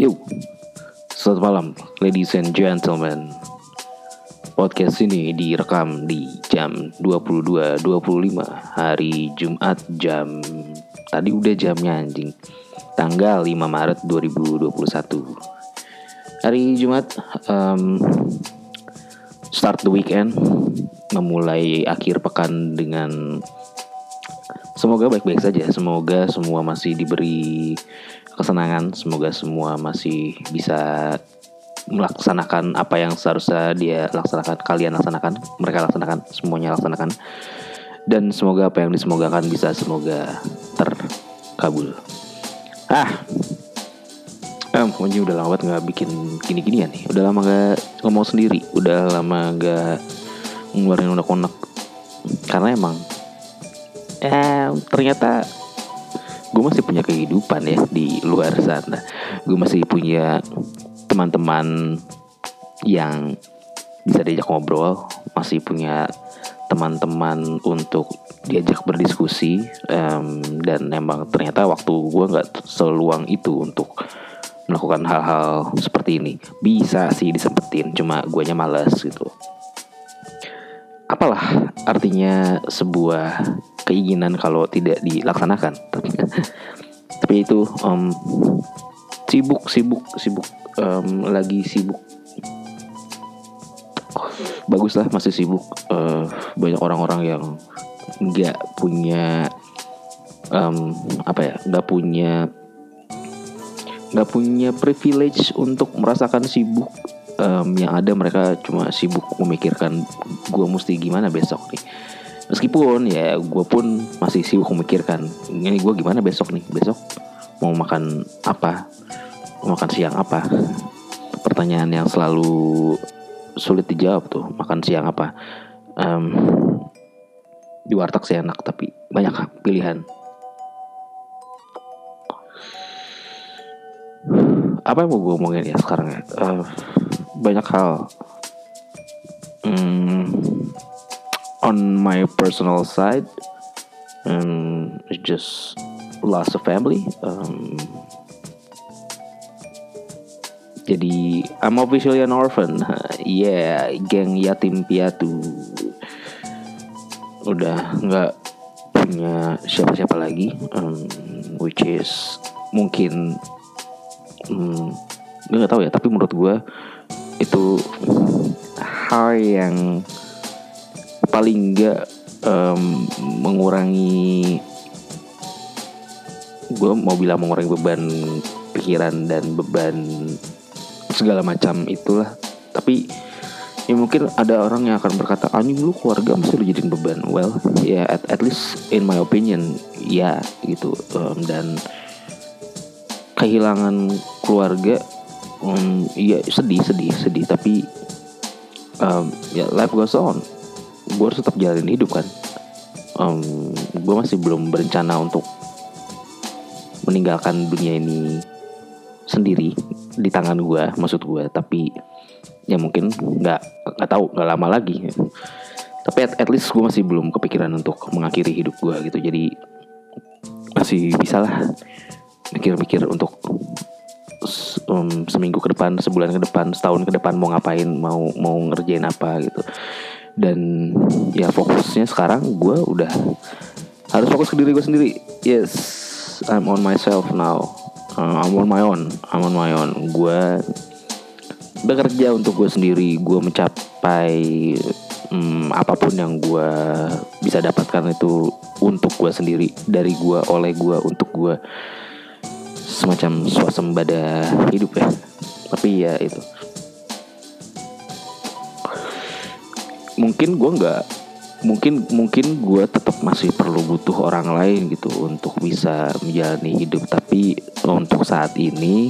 Yo, selamat malam, ladies and gentlemen. Podcast ini direkam di jam 22.25 hari Jumat jam tadi udah jamnya anjing. Tanggal 5 Maret 2021. Hari Jumat um, start the weekend, memulai akhir pekan dengan semoga baik-baik saja. Semoga semua masih diberi kesenangan. Semoga semua masih bisa melaksanakan apa yang seharusnya dia laksanakan, kalian laksanakan, mereka laksanakan, semuanya laksanakan. Dan semoga apa yang disemogakan bisa semoga terkabul. Ah, eh, udah lama banget nggak bikin gini-ginian nih. Udah lama gak ngomong sendiri, udah lama gak ngeluarin unek-unek. Karena emang, eh ternyata gue masih punya kehidupan ya di luar sana. Gue masih punya teman-teman yang bisa diajak ngobrol, masih punya teman-teman untuk diajak berdiskusi um, dan emang ternyata waktu gue nggak seluang itu untuk melakukan hal-hal seperti ini. Bisa sih disempetin cuma guanya males gitu apalah artinya sebuah keinginan kalau tidak dilaksanakan. Tapi itu um, sibuk sibuk sibuk um, lagi sibuk. Bagus lah masih sibuk. Uh, banyak orang-orang yang nggak punya um, apa ya nggak punya nggak punya privilege untuk merasakan sibuk um, yang ada mereka cuma sibuk memikirkan gue mesti gimana besok nih. Meskipun ya gue pun masih sibuk memikirkan ini gue gimana besok nih? Besok mau makan apa? Mau makan siang apa? Pertanyaan yang selalu sulit dijawab tuh makan siang apa? Um, di warteg sih enak tapi banyak pilihan. Apa yang mau gue omongin ya sekarang ya? Uh, banyak hal. Um, on my personal side um, just lost a family um, jadi I'm officially an orphan. Yeah geng yatim piatu. Udah nggak punya siapa-siapa lagi um, which is mungkin um, gue nggak tahu ya tapi menurut gue itu hal yang paling nggak um, mengurangi gue mau bilang mengurangi beban pikiran dan beban segala macam itulah. Tapi ya mungkin ada orang yang akan berkata anjing lu keluarga mesti lu jadiin beban. Well ya yeah, at, at least in my opinion ya yeah, gitu um, dan kehilangan keluarga um, ya sedih sedih sedih. Tapi um, ya life goes on. Gue harus tetap jalanin hidup kan? Um, gue masih belum berencana untuk meninggalkan dunia ini sendiri di tangan gue maksud gue tapi ya mungkin nggak nggak tahu nggak lama lagi. Tapi at, at least gue masih belum kepikiran untuk mengakhiri hidup gue gitu. Jadi masih bisa lah mikir-mikir untuk um, seminggu ke depan sebulan ke depan setahun ke depan mau ngapain mau mau ngerjain apa gitu. Dan ya fokusnya sekarang gue udah harus fokus ke diri gue sendiri. Yes I'm on myself now. Uh, I'm on my own I'm on my own. Gue bekerja untuk gue sendiri gue mencapai um, apa pun yang gue bisa dapatkan itu untuk gue sendiri dari gue oleh gue untuk gue semacam swasembada hidup ya. Tapi ya itu. Mungkin gue nggak mungkin mungkin gue tetap masih perlu butuh orang lain gitu untuk bisa menjalani hidup. Tapi untuk saat ini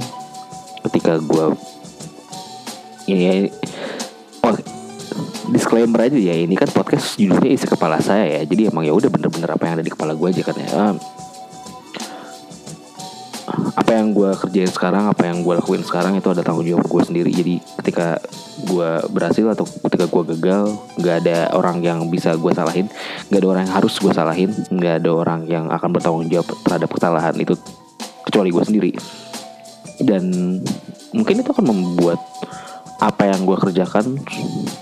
ketika gue ini oh disclaimer aja ya ini kan podcast judulnya isi kepala saya ya. Jadi emang ya udah bener-bener apa yang ada di kepala gue aja kan ya apa yang gue kerjain sekarang apa yang gue lakuin sekarang itu ada tanggung jawab gue sendiri jadi ketika gue berhasil atau ketika gue gagal nggak ada orang yang bisa gue salahin nggak ada orang yang harus gue salahin nggak ada orang yang akan bertanggung jawab terhadap kesalahan itu kecuali gue sendiri dan mungkin itu akan membuat apa yang gue kerjakan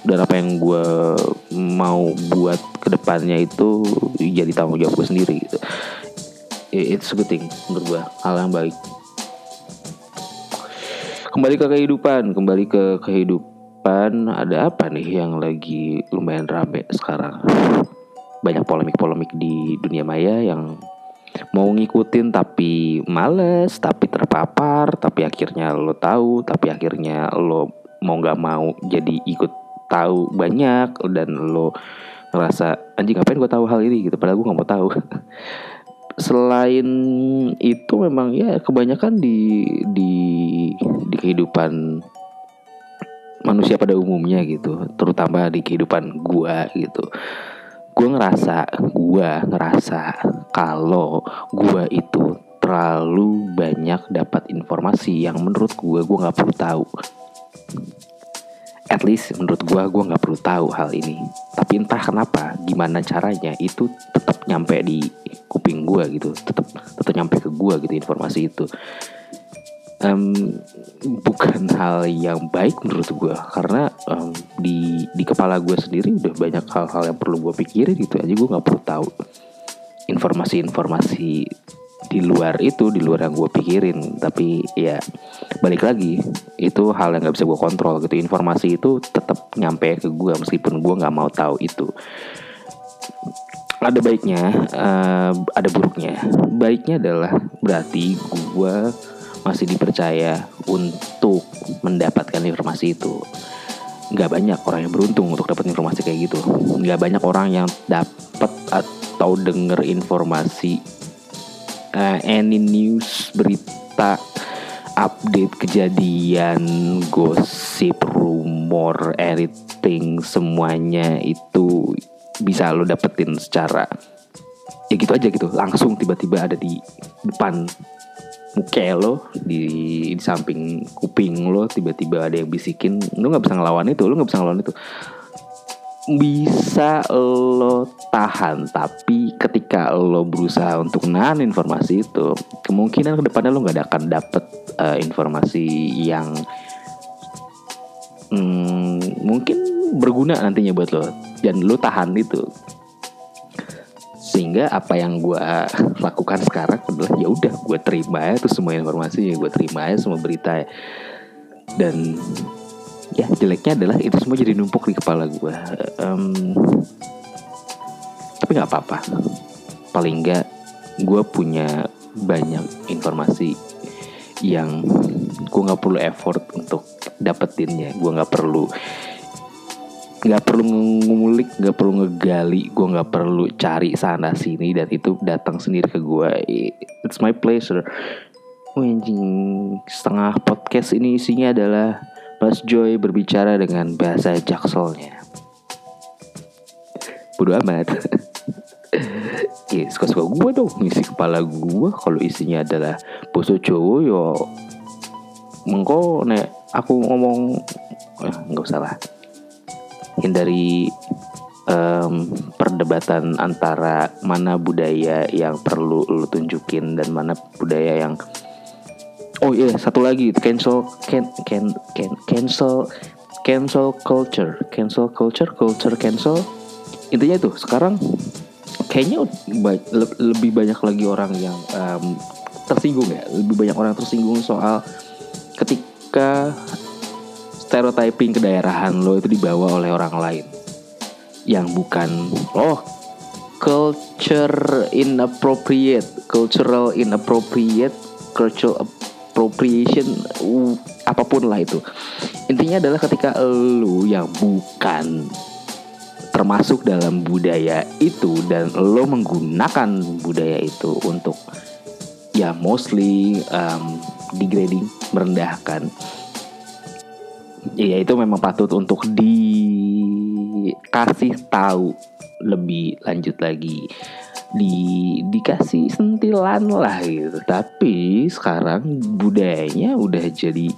dan apa yang gue mau buat ke depannya itu jadi tanggung jawab gue sendiri gitu. It's a good thing menurut gue hal yang baik. Kembali ke kehidupan, kembali ke kehidupan. Ada apa nih yang lagi lumayan rame sekarang? Banyak polemik-polemik di dunia maya yang mau ngikutin tapi males, tapi terpapar, tapi akhirnya lo tahu, tapi akhirnya lo mau nggak mau jadi ikut tahu banyak dan lo ngerasa anjing ngapain gue tahu hal ini? Gitu. Padahal gue nggak mau tahu selain itu memang ya kebanyakan di di di kehidupan manusia pada umumnya gitu. Terutama di kehidupan gue gitu. Gue ngerasa gue ngerasa kalau gue itu terlalu banyak dapat informasi yang menurut gue gue nggak perlu tahu. At least menurut gue gue nggak perlu tahu hal ini. Tapi entah kenapa gimana caranya itu tetap nyampe di kuping gue gitu tetap tetap nyampe ke gue gitu informasi itu. Um, bukan hal yang baik menurut gue karena um, di di kepala gue sendiri udah banyak hal-hal yang perlu gue pikirin gitu aja gue nggak perlu tahu informasi-informasi di luar itu di luar yang gue pikirin. Tapi ya balik lagi itu hal yang nggak bisa gue kontrol gitu. Informasi itu tetap nyampe ke gue meskipun gue nggak mau tahu itu ada baiknya uh, ada buruknya. Baiknya adalah berarti gue masih dipercaya untuk mendapatkan informasi itu. Nggak banyak orang yang beruntung untuk dapat informasi kayak gitu. Nggak banyak orang yang dapat atau denger informasi uh, any news berita update kejadian gosip rumor everything semuanya itu bisa lo dapetin secara ya gitu aja gitu. Langsung tiba-tiba ada di depan muka lo di, di samping kuping lo tiba-tiba ada yang bisikin. Lo nggak bisa ngelawan itu lo nggak bisa ngelawan itu. Bisa lo tahan tapi ketika lo berusaha untuk nahan informasi itu kemungkinan ke depannya lo nggak akan dapet uh, informasi yang hmm, mungkin berguna nantinya buat lo dan lo tahan itu. Sehingga apa yang gue lakukan sekarang adalah ya udah gue terima ya tuh semua informasi gue terima ya semua berita ya. dan ya jeleknya adalah itu semua jadi numpuk di kepala gue um, tapi nggak apa-apa. Paling nggak gue punya banyak informasi yang gue nggak perlu effort untuk dapetinnya. Gue nggak perlu nggak perlu ngulik nggak perlu ngegali gue nggak perlu cari sana sini dan itu datang sendiri ke gue it's my pleasure. Anjing. Setengah podcast ini isinya adalah Mas Joy berbicara dengan bahasa jakselnya. Bodo amat. ya suka-suka gue dong. Ngisi kepala gue kalau isinya adalah boso cowok yo. Mengko nek aku ngomong eh, nggak usah lah hindari um, perdebatan antara mana budaya yang perlu lu tunjukin dan mana budaya yang oh iya yeah, satu lagi cancel can can can cancel cancel culture. Cancel culture culture cancel. Intinya itu sekarang kayaknya lebih banyak lagi orang yang um, tersinggung ya. Lebih banyak orang tersinggung soal ketika stereotyping kedaerahan lo itu dibawa oleh orang lain. Yang bukan oh culture inappropriate cultural inappropriate cultural appropriation uh, apa pun lah itu. Intinya adalah ketika lu yang bukan termasuk dalam budaya itu dan lo menggunakan budaya itu untuk ya mostly um, degrading merendahkan ya itu memang patut untuk dikasih tahu lebih lanjut lagi. Di dikasih sentilan lah gitu. Tapi sekarang budayanya udah jadi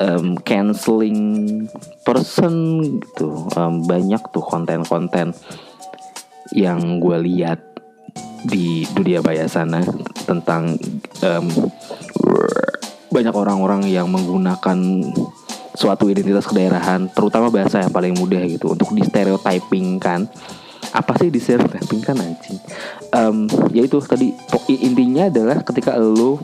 um, canceling person gitu. Um, banyak tuh konten-konten yang gue lihat di dunia maya sana tentang um, banyak orang-orang yang menggunakan suatu identitas kedaerahan terutama bahasa yang paling mudah gitu untuk di stereotyping kan. Apa sih di stereotyping kan anjing? Um, ya itu tadi intinya adalah ketika lo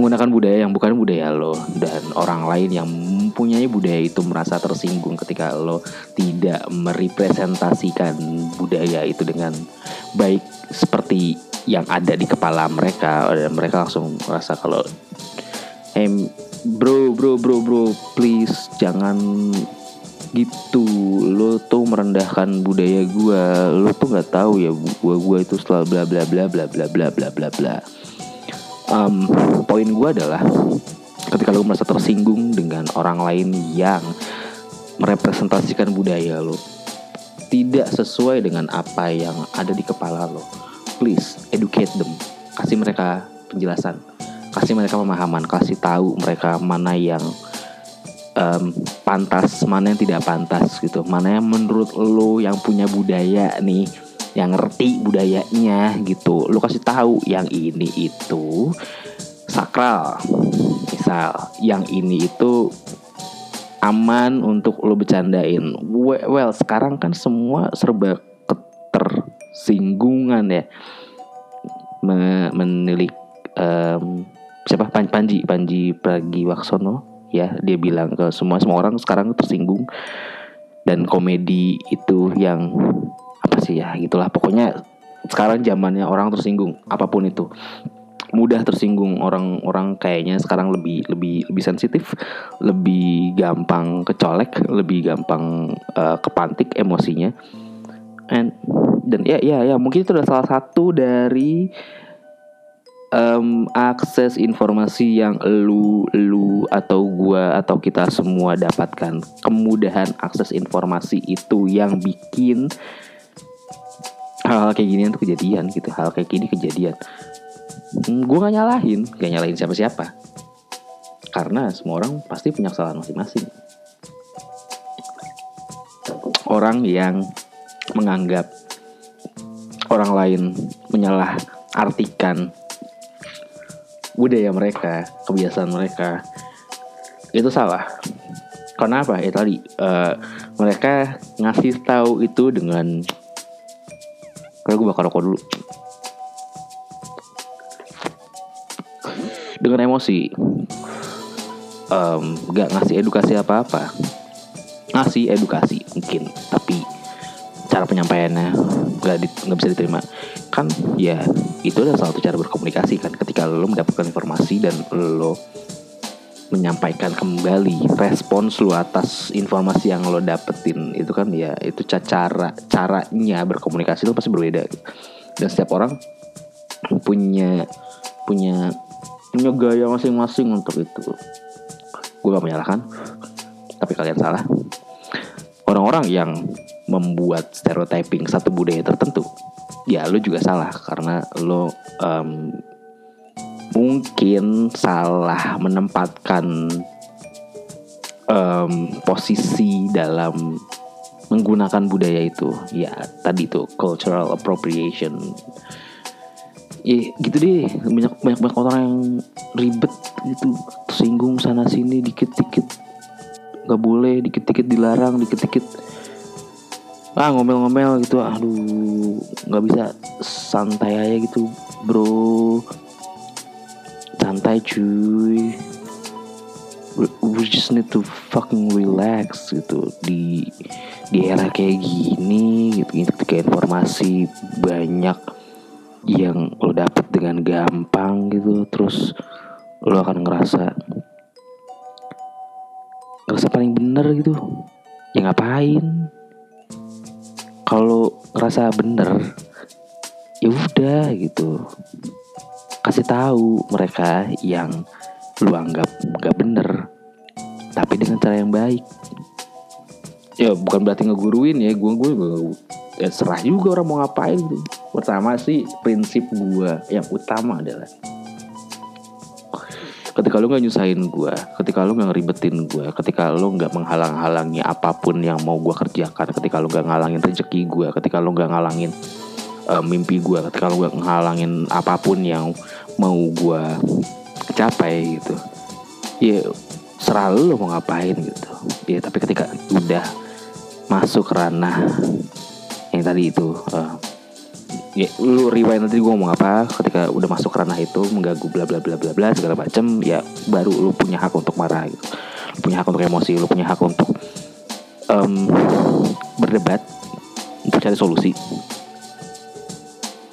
menggunakan budaya yang bukan budaya lo dan orang lain yang mempunyai budaya itu merasa tersinggung ketika lo tidak merepresentasikan budaya itu dengan baik seperti yang ada di kepala mereka dan mereka langsung merasa kalau hey, bro bro bro bro please jangan gitu. Lo tuh merendahkan budaya gue lo tuh nggak tahu ya gua gua itu setelah bla bla bla bla bla bla bla bla bla. Um, poin gue adalah ketika lo merasa tersinggung dengan orang lain yang merepresentasikan budaya lo tidak sesuai dengan apa yang ada di kepala lo please educate them. Kasih mereka penjelasan kasih mereka pemahaman kasih tahu mereka mana yang um, pantas mana yang tidak pantas gitu. Mana yang menurut lo yang punya budaya nih yang ngerti budayanya gitu. Lo kasih tahu yang ini itu sakral. Misal yang ini itu aman untuk lo bercandain. Well sekarang kan semua serba ketersinggungan ya. Menilik um, siapa? Pan Panji. Panji Pragiwaksono. Ya dia bilang ke semua semua orang sekarang tersinggung. Dan komedi itu yang apa sih ya gitulah. Pokoknya sekarang zamannya orang tersinggung apa pun itu. Mudah tersinggung orang-orang kayaknya sekarang lebih lebih lebih sensitif lebih gampang kecolek lebih gampang uh, kepantik emosinya. And dan ya ya ya mungkin itu adalah salah satu dari um, akses informasi yang lu lu atau gua atau kita semua dapatkan. Kemudahan akses informasi itu yang bikin hal-hal kayak gini itu kejadian gitu. Hal kayak gini kejadian. Hmm, gue gak nyalahin. Gak nyalahin siapa-siapa. Karena semua orang pasti punya kesalahan masing-masing. Orang yang menganggap orang lain menyalah artikan budaya mereka, kebiasaan mereka. Itu salah. Kenapa? Ya tadi uh, mereka ngasih tahu itu dengan kalau gue bakal rokok dulu. Dengan emosi. Um, gak ngasih edukasi apa-apa. Ngasih edukasi mungkin. Tapi cara penyampaiannya nggak nggak bisa diterima. Kan ya itu adalah salah satu cara berkomunikasi kan ketika lo mendapatkan informasi dan lo menyampaikan kembali respons lo atas informasi yang lo dapetin itu kan ya itu cara caranya berkomunikasi itu pasti berbeda dan setiap orang punya punya punya gaya masing-masing untuk itu. Gue gak menyalahkan tapi kalian salah. Orang-orang yang membuat stereotyping satu budaya tertentu ya lo juga salah karena lo um, mungkin salah menempatkan um, posisi dalam menggunakan budaya itu. Ya tadi tuh cultural appropriation. Ya gitu deh. Banyak banyak banyak orang yang ribet gitu. Tersinggung sana sini dikit dikit nggak boleh dikit dikit dilarang dikit dikit ah ngomel-ngomel gitu. Aduh nggak bisa. Santai aja gitu bro. Santai cuy. We just need to fucking relax gitu. Di di era kayak gini gitu ketika informasi banyak yang lo dapet dengan gampang gitu terus lo akan ngerasa ngerasa paling bener gitu. Ya ngapain kalau ngerasa bener ya udah gitu. Kasih tahu mereka yang lu anggap gak bener tapi dengan cara yang baik. Ya bukan berarti ngeguruin ya gue gue ya serah juga orang mau ngapain gitu. Pertama sih prinsip gue yang utama adalah ketika lo nggak nyusahin gue ketika lo nggak ngeribetin gue ketika lo nggak menghalang-halangi apa pun yang mau gue kerjakan ketika lo nggak ngalangin rezeki gue ketika lo nggak ngalangin uh, mimpi gue ketika lo nggak ngalangin apa pun yang mau gue tercapai gitu ya serah lu mau ngapain gitu. Ya tapi ketika udah masuk ranah yang tadi itu uh, ya lu rewind nanti gue ngomong apa ketika udah masuk ranah itu mengganggu bla bla bla bla bla segala macem ya baru lu punya hak untuk marah gitu. Lu punya hak untuk emosi lu punya hak untuk um, berdebat untuk cari solusi.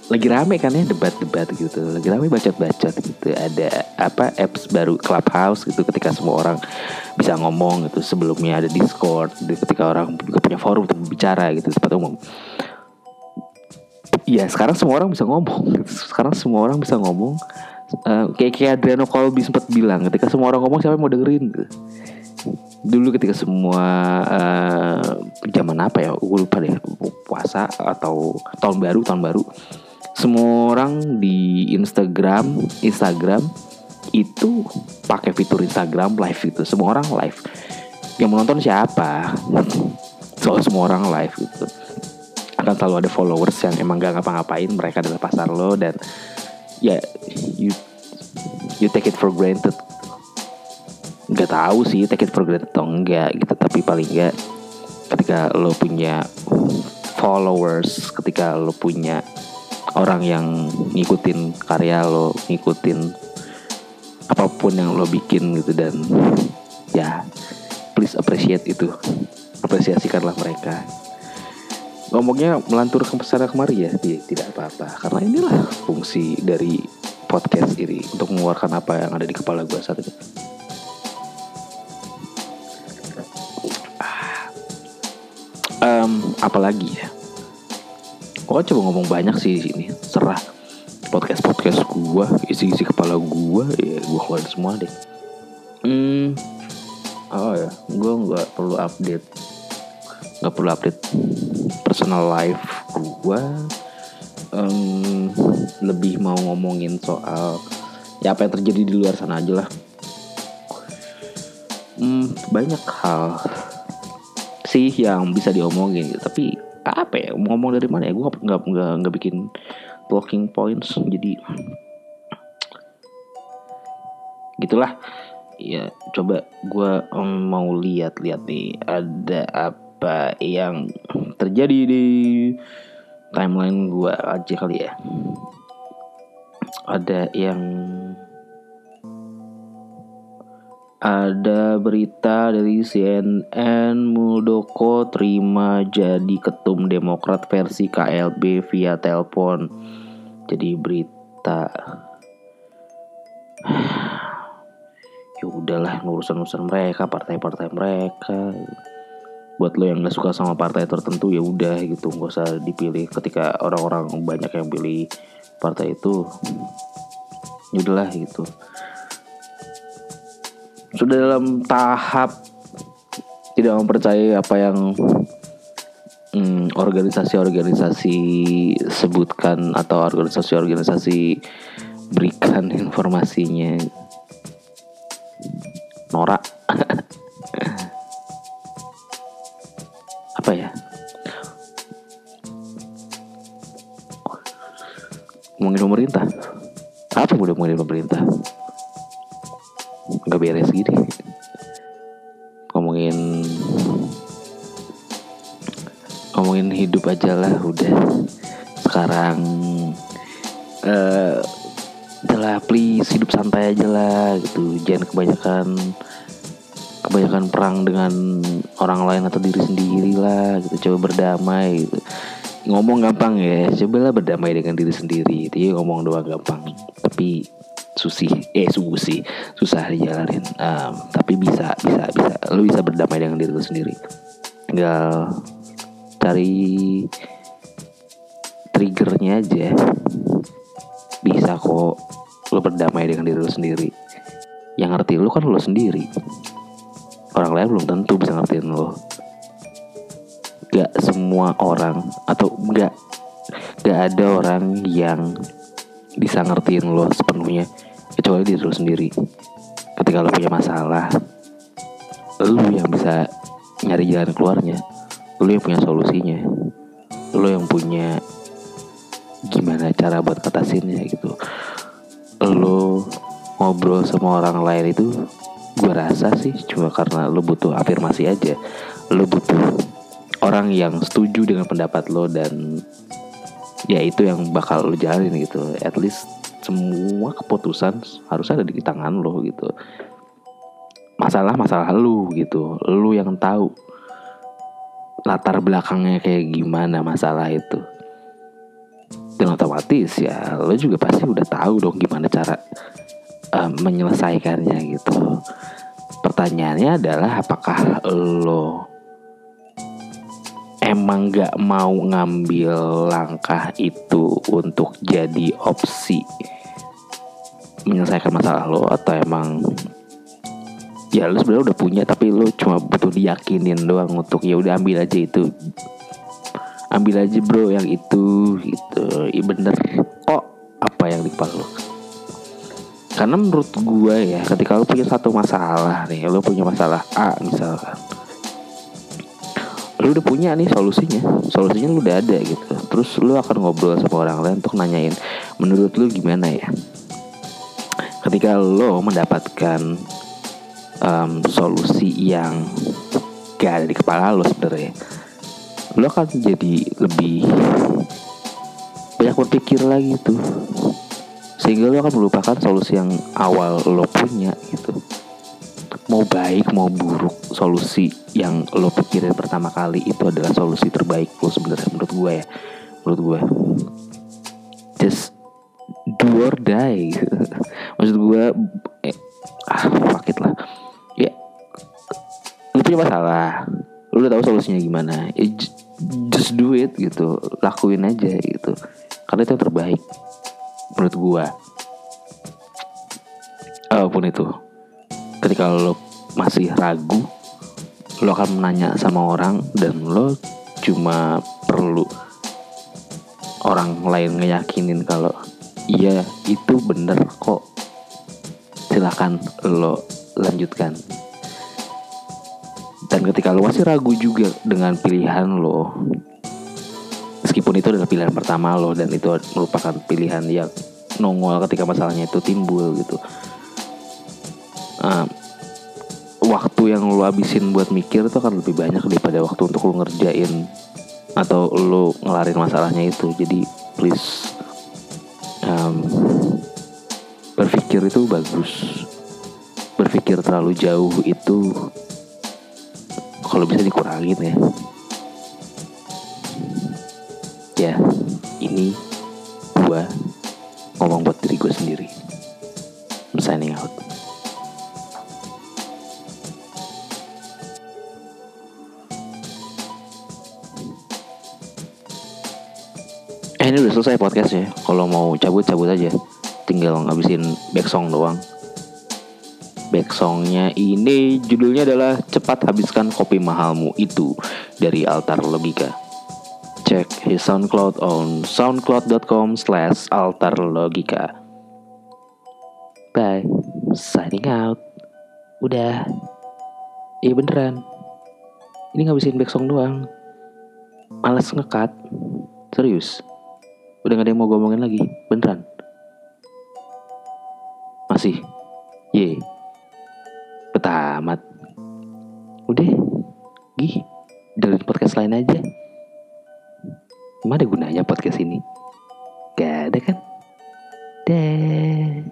Lagi rame kan ya debat-debat gitu. Lagi rame bacot-bacot gitu. Ada apa apps baru clubhouse gitu ketika semua orang bisa ngomong gitu. Sebelumnya ada discord gitu, ketika orang juga punya forum untuk berbicara gitu tempat umum ya sekarang semua orang bisa ngomong. Gitu. sekarang semua orang bisa ngomong. Uh, kayak kayak Adriano Colby sempat bilang ketika semua orang ngomong siapa yang mau dengerin? Gitu dulu ketika semua uh, zaman apa ya gue lupa deh puasa atau tahun baru tahun baru semua orang di Instagram Instagram itu pakai fitur Instagram live itu semua orang live. Yang menonton siapa? Soal semua orang live gitu akan selalu ada followers yang emang gak ngapa-ngapain mereka adalah pasar lo dan ya you you take it for granted. Nggak tahu sih take it for granted atau enggak gitu tapi paling enggak ketika lo punya followers ketika lo punya orang yang ngikutin karya lo ngikutin apa pun yang lo bikin gitu dan ya please appreciate itu. Apresiasikanlah mereka ngomongnya melantur ke sana kemari ya tidak apa-apa. Karena inilah fungsi dari podcast ini untuk mengeluarkan apa yang ada di kepala gue saat ini. Um, apalagi ya? Oh coba ngomong banyak sih di sini. Serah. Podcast podcast gua, isi isi kepala gua, ya gua keluarin semua deh. Hmm, oh ya, gua nggak perlu update, nggak perlu update personal life gua. Um, lebih mau ngomongin soal ya apa yang terjadi di luar sana aja lah. Hmm, banyak hal sih yang bisa diomongin, tapi apa ya ngomong dari mana ya gue nggak nggak nggak bikin talking points jadi gitulah ya coba gue um, mau lihat-lihat nih ada apa yang terjadi di timeline gue aja kali ya ada yang ada berita dari CNN Muldoko terima jadi ketum Demokrat versi KLB via telepon. Jadi berita ya udahlah urusan-urusan mereka, partai-partai mereka. Buat lo yang gak suka sama partai tertentu ya udah gitu, nggak usah dipilih. Ketika orang-orang banyak yang pilih partai itu, udahlah gitu. Sudah dalam tahap tidak mempercayai apa yang hmm, organisasi-organisasi sebutkan atau organisasi-organisasi berikan informasinya. Norak ngomongin pemerintah. Apa yang udah ngomongin pemerintah? Nggak beres gini. Ngomongin ngomongin hidup aja lah udah. Sekarang uh, adalah please hidup santai aja lah gitu. Jangan kebanyakan kebanyakan perang dengan orang lain atau diri sendiri lah gitu. Coba berdamai gitu ngomong gampang ya cobalah berdamai dengan diri sendiri. Ya ngomong doang gampang tapi susi eh susi susah dijalanin. Um, tapi bisa bisa bisa. Lu bisa berdamai dengan diri lu sendiri. Tinggal cari triggernya aja. Bisa kok lu berdamai dengan diri lu sendiri. Yang ngerti lu kan lu sendiri. Orang lain belum tentu bisa ngertiin lu gak semua orang atau gak gak ada orang yang bisa ngertiin lo sepenuhnya. Kecuali diri lu sendiri. Ketika lo punya masalah lu yang bisa nyari jalan keluarnya. Lu yang punya solusinya. Lu yang punya gimana cara buat katasinnya gitu. Lu ngobrol sama orang lain itu gue rasa sih cuma karena lo butuh afirmasi aja. Lo butuh orang yang setuju dengan pendapat lo dan ya itu yang bakal lo jalanin gitu. At least semua keputusan harus ada di tangan lo gitu. Masalah masalah lu gitu. Lu yang tahu latar belakangnya kayak gimana masalah itu. Dan otomatis ya lo juga pasti udah tahu dong gimana cara uh, menyelesaikannya gitu. Pertanyaannya adalah apakah lo emang gak mau ngambil langkah itu untuk jadi opsi menyelesaikan masalah lo atau emang ya lu sebenarnya udah punya tapi lu cuma butuh diyakinin doang untuk ya udah ambil aja itu. Ambil aja bro yang itu gitu. Iya bener kok apa yang di kepala lu karena menurut gue ya ketika lu punya satu masalah nih lu punya masalah A misalkan lu udah punya nih solusinya. Solusinya lu udah ada gitu. Terus lu akan ngobrol sama orang lain untuk nanyain menurut lu gimana ya? Ketika lo mendapatkan um, solusi yang gak ada di kepala lo sebenarnya lo akan jadi lebih banyak berpikir lagi tuh. Sehingga lo akan melupakan solusi yang awal lo punya gitu mau baik mau buruk solusi yang lo pikirin pertama kali itu adalah solusi terbaik lo sebenarnya menurut gue ya. Menurut gue just do or die. Maksud gue eh, ah fuck it lah. Lu punya masalah. Lu udah tahu solusinya gimana. Ya, just do it gitu. Lakuin aja gitu. Karena itu yang terbaik menurut gua. Apa pun itu ketika lo masih ragu lo akan menanya sama orang dan lo cuma perlu orang lain ngeyakinin kalau iya itu bener kok. Silakan lo lanjutkan. Dan ketika lo masih ragu juga dengan pilihan lo meskipun itu adalah pilihan pertama lo dan itu merupakan pilihan yang nongol ketika masalahnya itu timbul gitu. Uh, waktu yang lo habisin buat mikir itu akan lebih banyak daripada waktu untuk lo ngerjain atau lo ngelarin masalahnya itu. Jadi please um, berpikir itu bagus. Berpikir terlalu jauh itu kalau bisa dikurangin ya. Ya ini gua ngomong buat diri gue sendiri. I'm signing out Eh ini udah selesai podcast ya Kalau mau cabut cabut aja Tinggal ngabisin back song doang Back songnya ini judulnya adalah Cepat Habiskan Kopi Mahalmu Itu dari Altar Logika. Cek his SoundCloud on soundcloud.com slash Altar. Bye, signing out. Udah. Iya beneran. Ini ngabisin back song doang. Males ngekat. Serius. Udah gak ada yang mau ngomongin lagi. Beneran. Masih. Ye. Yeah tamat udah. Gih dengerin podcast lain aja. Emang gunanya podcast ini? Gak ada kan? Deh.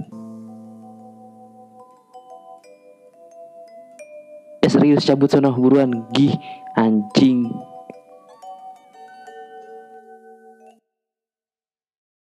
Ya serius cabut sono buruan. Gih anjing